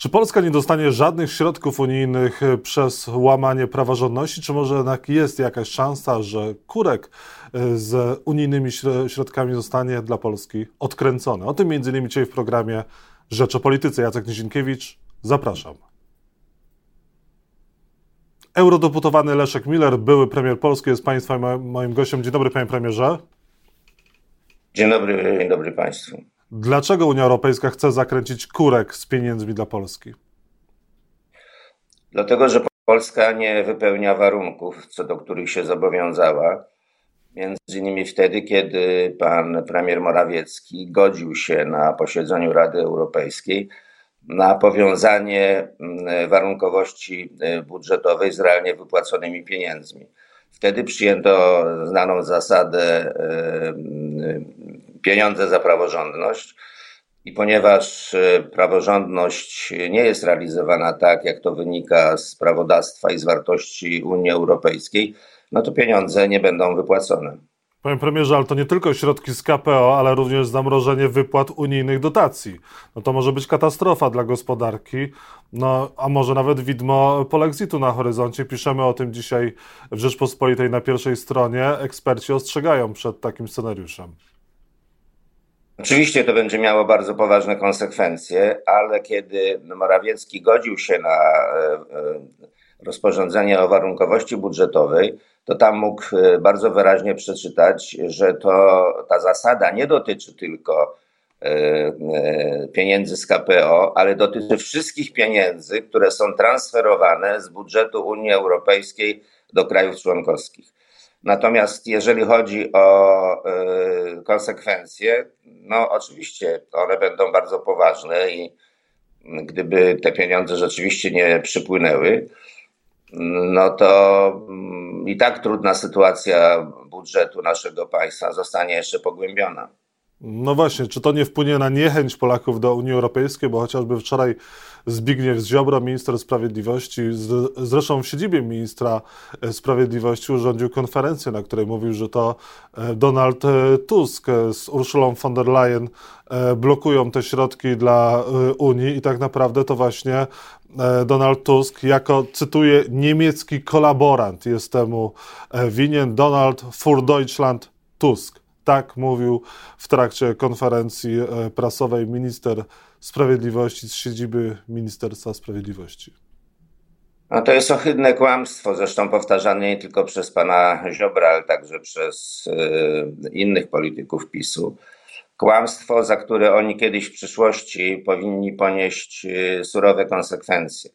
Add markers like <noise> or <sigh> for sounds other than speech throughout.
Czy Polska nie dostanie żadnych środków unijnych e, przez łamanie praworządności, czy może jednak jest jakaś szansa, że kurek e, z unijnymi środkami zostanie dla Polski odkręcony? O tym między innymi dzisiaj w programie Rzecz o Polityce. Jacek Nizinkiewicz, zapraszam. Eurodeputowany Leszek Miller, były premier Polski, jest Państwa moim gościem. Dzień dobry, panie premierze. Dzień dobry, dzień dobry Państwu. Dlaczego Unia Europejska chce zakręcić kurek z pieniędzmi dla Polski? Dlatego, że Polska nie wypełnia warunków, co do których się zobowiązała. Między innymi wtedy, kiedy pan premier Morawiecki godził się na posiedzeniu Rady Europejskiej na powiązanie mm, warunkowości y, budżetowej z realnie wypłaconymi pieniędzmi. Wtedy przyjęto znaną zasadę y, pieniądze za praworządność. I ponieważ praworządność nie jest realizowana tak, jak to wynika z prawodawstwa i z wartości Unii Europejskiej, no to pieniądze nie będą wypłacone. Panie premierze, ale to nie tylko środki z KPO, ale również zamrożenie wypłat unijnych dotacji. No to może być katastrofa dla gospodarki, no a może nawet widmo polexitu na horyzoncie. Piszemy o tym dzisiaj w Rzeczpospolitej na pierwszej stronie. Eksperci ostrzegają przed takim scenariuszem. Oczywiście to będzie miało bardzo poważne konsekwencje, ale kiedy Morawiecki godził się na e, e, rozporządzenie o warunkowości budżetowej, to tam mógł e, bardzo wyraźnie przeczytać, że to ta zasada nie dotyczy tylko pieniędzy z KPO, ale dotyczy wszystkich pieniędzy, które są transferowane z budżetu Unii Europejskiej do krajów członkowskich. Natomiast jeżeli chodzi o konsekwencje, no oczywiście one będą bardzo poważne i gdyby te pieniądze rzeczywiście nie przypłynęły, no to mm, i tak trudna sytuacja budżetu naszego państwa zostanie jeszcze pogłębiona. No właśnie, czy to nie wpłynie na niechęć Polaków do Unii Europejskiej, bo chociażby wczoraj Zbigniew Ziobro, minister sprawiedliwości, zresztą w siedzibie ministra e, sprawiedliwości urządził konferencję, na której mówił, że to e, Donald e, Tusk z Urszulą von der Leyen blokują te środki dla Unii i tak naprawdę to właśnie Donald Tusk jako, cytuję, niemiecki kolaborant jest temu winien. Donald für Deutschland Tusk. Tak mówił w trakcie konferencji e, prasowej minister sprawiedliwości z siedziby Ministerstwa Sprawiedliwości. No to jest ohydne kłamstwo, zresztą powtarzane nie tylko przez pana Ziobra, ale także przez y, innych polityków PiSu. Kłamstwo, za które oni kiedyś w przyszłości powinni ponieść y, surowe konsekwencje.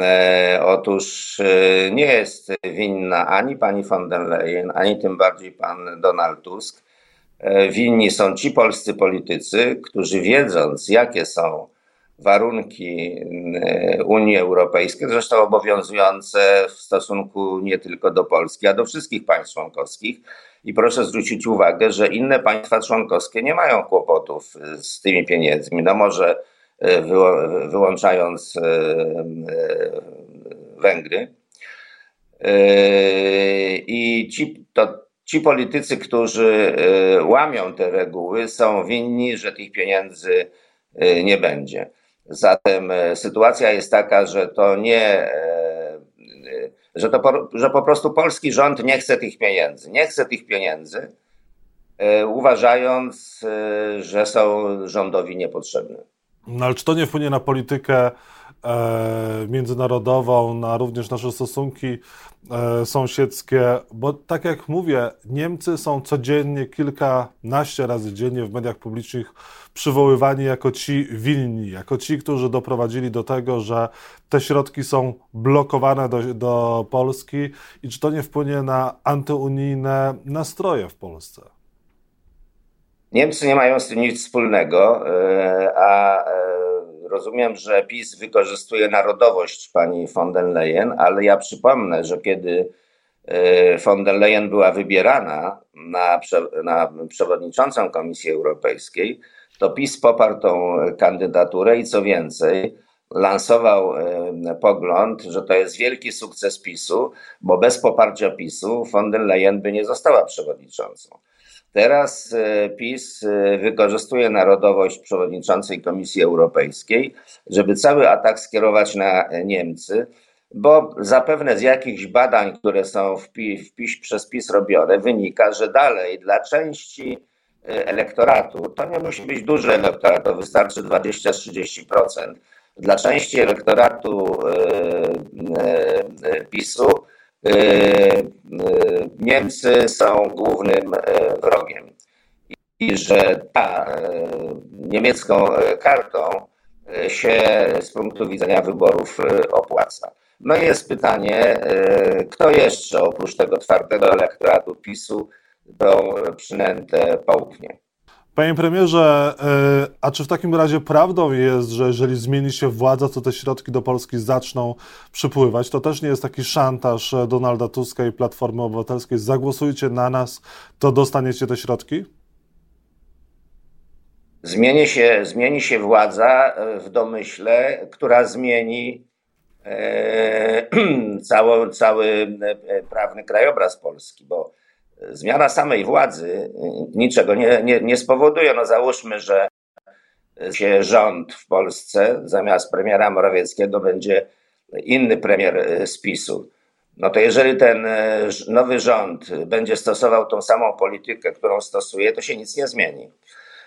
E, otóż e, nie jest winna ani pani von der Leyen, ani tym bardziej pan Donald Tusk. E, winni są ci polscy politycy, którzy wiedząc, jakie są warunki Unii Europejskiej, zresztą obowiązujące w stosunku nie tylko do Polski, a do wszystkich państw członkowskich. I proszę zwrócić uwagę, że inne państwa członkowskie nie mają kłopotów z tymi pieniędzmi. No może wyłączając e, e, Węgry. I ci, to, ci politycy, którzy łamią te reguły, są winni, że tych pieniędzy nie będzie. Zatem sytuacja jest taka, że to nie, że, to, że po prostu polski rząd nie chce tych pieniędzy. Nie chce tych pieniędzy, uważając, że są rządowi niepotrzebne. No ale czy to nie wpłynie na politykę e, międzynarodową, na również nasze stosunki e, sąsiedzkie? Bo tak jak mówię, Niemcy są codziennie, kilkanaście razy dziennie w mediach publicznych przywoływani jako ci winni, jako ci, którzy doprowadzili do tego, że te środki są blokowane do, do Polski i czy to nie wpłynie na antyunijne nastroje w Polsce? Niemcy nie mają z tym nic wspólnego, e, a rozumiem, że PiS wykorzystuje narodowość pani von der Leyen, ale ja przypomnę, że kiedy e, von der Leyen była wybierana na, na przewodniczącą Komisji Europejskiej, to PiS poparł tą kandydaturę i co więcej, lansował pogląd, że to jest wielki sukces PiSu, bo bez poparcia PiSu von der Leyen by nie została przewodniczącą. Teraz e, PiS e, wykorzystuje narodowość przewodniczącej Komisji Europejskiej, żeby cały atak skierować na Niemcy, bo zapewne z jakichś badań, które są w PiS, w PiS, przez PiS robione, wynika, że dalej dla części e, elektoratu, to nie musi być duży elektorat, to wystarczy 20-30%. Dla części elektoratu PiSu Niemcy są głównym wrogiem i że ta niemiecką kartą się z punktu widzenia wyborów opłaca. No i jest pytanie, kto jeszcze oprócz tego twardego elektoratu PiSu tą przynętę połknie. Panie premierze, e, a czy w takim razie prawdą jest, że jeżeli zmieni się władza, to te środki do Polski zaczną przypływać? To też nie jest taki szantaż Donalda Tuska i Platformy Obywatelskiej. Zagłosujcie na nas, to dostaniecie te środki? Zmieni się, zmieni się władza w domyśle, która zmieni e, <clears throat> cały, cały prawny krajobraz Polski, bo zmiana samej władzy niczego nie, nie, nie spowoduje. No załóżmy, że się rząd w Polsce zamiast premiera Morawieckiego będzie inny premier z PiSu. No to jeżeli ten e, nowy rząd będzie stosował tą samą politykę, którą stosuje, to się nic nie zmieni.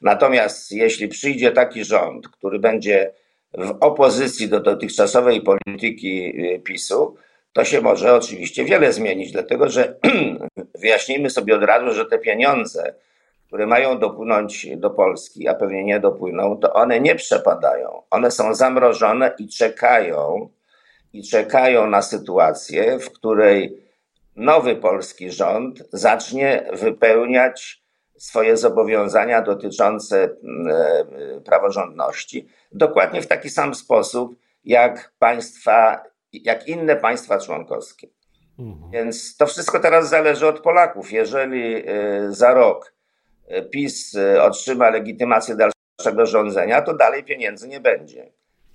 Natomiast jeśli przyjdzie taki rząd, który będzie w opozycji do dotychczasowej polityki PiSu, to się może oczywiście wiele zmienić, dlatego że <clears throat> wyjaśnijmy sobie od razu, że te pieniądze, które mają dopłynąć do Polski, a pewnie nie dopłyną, to one nie przepadają. One są zamrożone i czekają, i czekają na sytuację, w której nowy polski rząd zacznie wypełniać swoje zobowiązania dotyczące mm, e, praworządności dokładnie w taki sam sposób, jak państwa jak inne państwa członkowskie. Mhm. Więc to wszystko teraz zależy od Polaków. Jeżeli y, za rok y, PiS y, otrzyma legitymację dalszego rządzenia, to dalej pieniędzy nie będzie.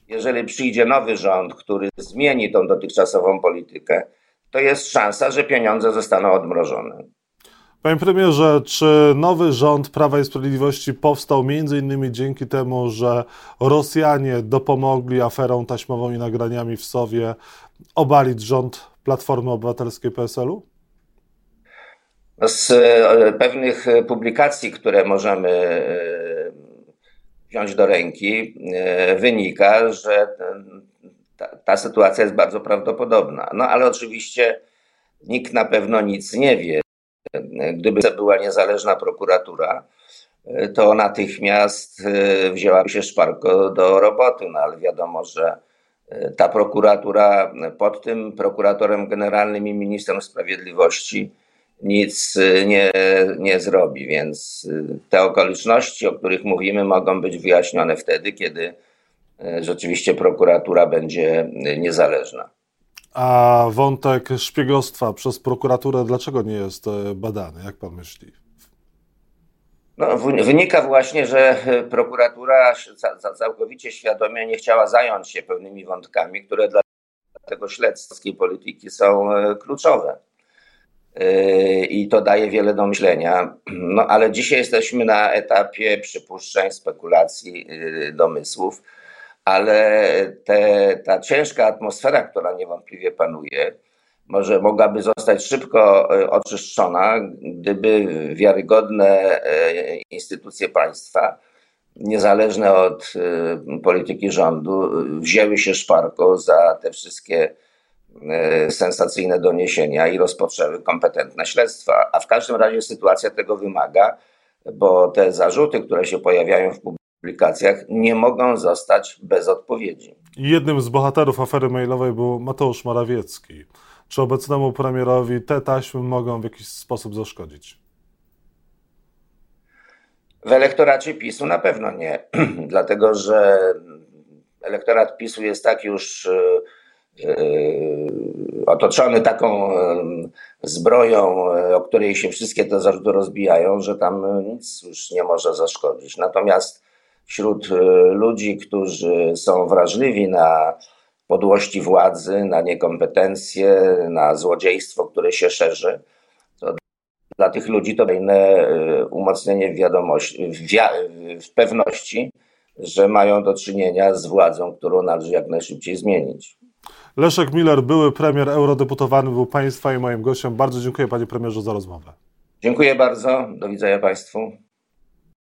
Jeżeli przyjdzie nowy rząd, który zmieni tą dotychczasową politykę, to jest szansa, że pieniądze zostaną odmrożone. Panie premierze, czy nowy rząd Prawa i Sprawiedliwości powstał innymi dzięki temu, że Rosjanie dopomogli aferą taśmową i nagraniami w Sowie obalić rząd Platformy Obywatelskiej PSL-u? Z e, pewnych publikacji, które możemy e, wziąć do ręki, e, wynika, że ta, ta sytuacja jest bardzo prawdopodobna. No ale oczywiście nikt na pewno nic nie wie. Gdyby była niezależna prokuratura, to natychmiast e, wzięłaby się szparko do roboty, no ale wiadomo, że e, ta prokuratura pod tym prokuratorem generalnym i ministrem sprawiedliwości nic e, nie, nie zrobi, więc te okoliczności, o których mówimy, mogą być wyjaśnione wtedy, kiedy rzeczywiście prokuratura będzie niezależna. A wątek szpiegostwa przez prokuraturę dlaczego nie jest e, badany, jak pan myśli? No, wynika właśnie, że prokuratura całkowicie świadomie nie chciała zająć się pewnymi wątkami, które dla tego śledztwa polityki są e, kluczowe. E, I to daje wiele do myślenia. No ale dzisiaj jesteśmy na etapie przypuszczeń, spekulacji, domysłów ale te, ta ciężka atmosfera, która niewątpliwie panuje, może mogłaby zostać szybko e, oczyszczona, gdyby wiarygodne e, instytucje państwa, niezależne od e, polityki rządu, wzięły się szparko za te wszystkie sensacyjne doniesienia i rozpoczęły kompetentne śledztwa. A w każdym razie sytuacja tego wymaga, bo te zarzuty, które się pojawiają w publikacjach nie mogą zostać bez odpowiedzi. Jednym z bohaterów afery mailowej był Mateusz Morawiecki. Czy obecnemu premierowi te taśmy mogą w jakiś sposób zaszkodzić? W elektoracie PiSu na pewno nie, <clears throat> dlatego że elektorat PiSu jest tak już yy, otoczony taką zbroją, o której się wszystkie te zarzuty rozbijają, że tam nic już nie może zaszkodzić. Natomiast wśród e, ludzi, którzy są wrażliwi na podłości władzy, na niekompetencje, na złodziejstwo, które się szerzy. To dla tych ludzi to kolejne umocnienie w, wiadomości, w, w pewności, że mają do czynienia z władzą, którą należy jak najszybciej zmienić. Leszek Miller, były premier eurodeputowany, był Państwa i moim gościem. Bardzo dziękuję Panie Premierze za rozmowę. Dziękuję bardzo. Do widzenia Państwu.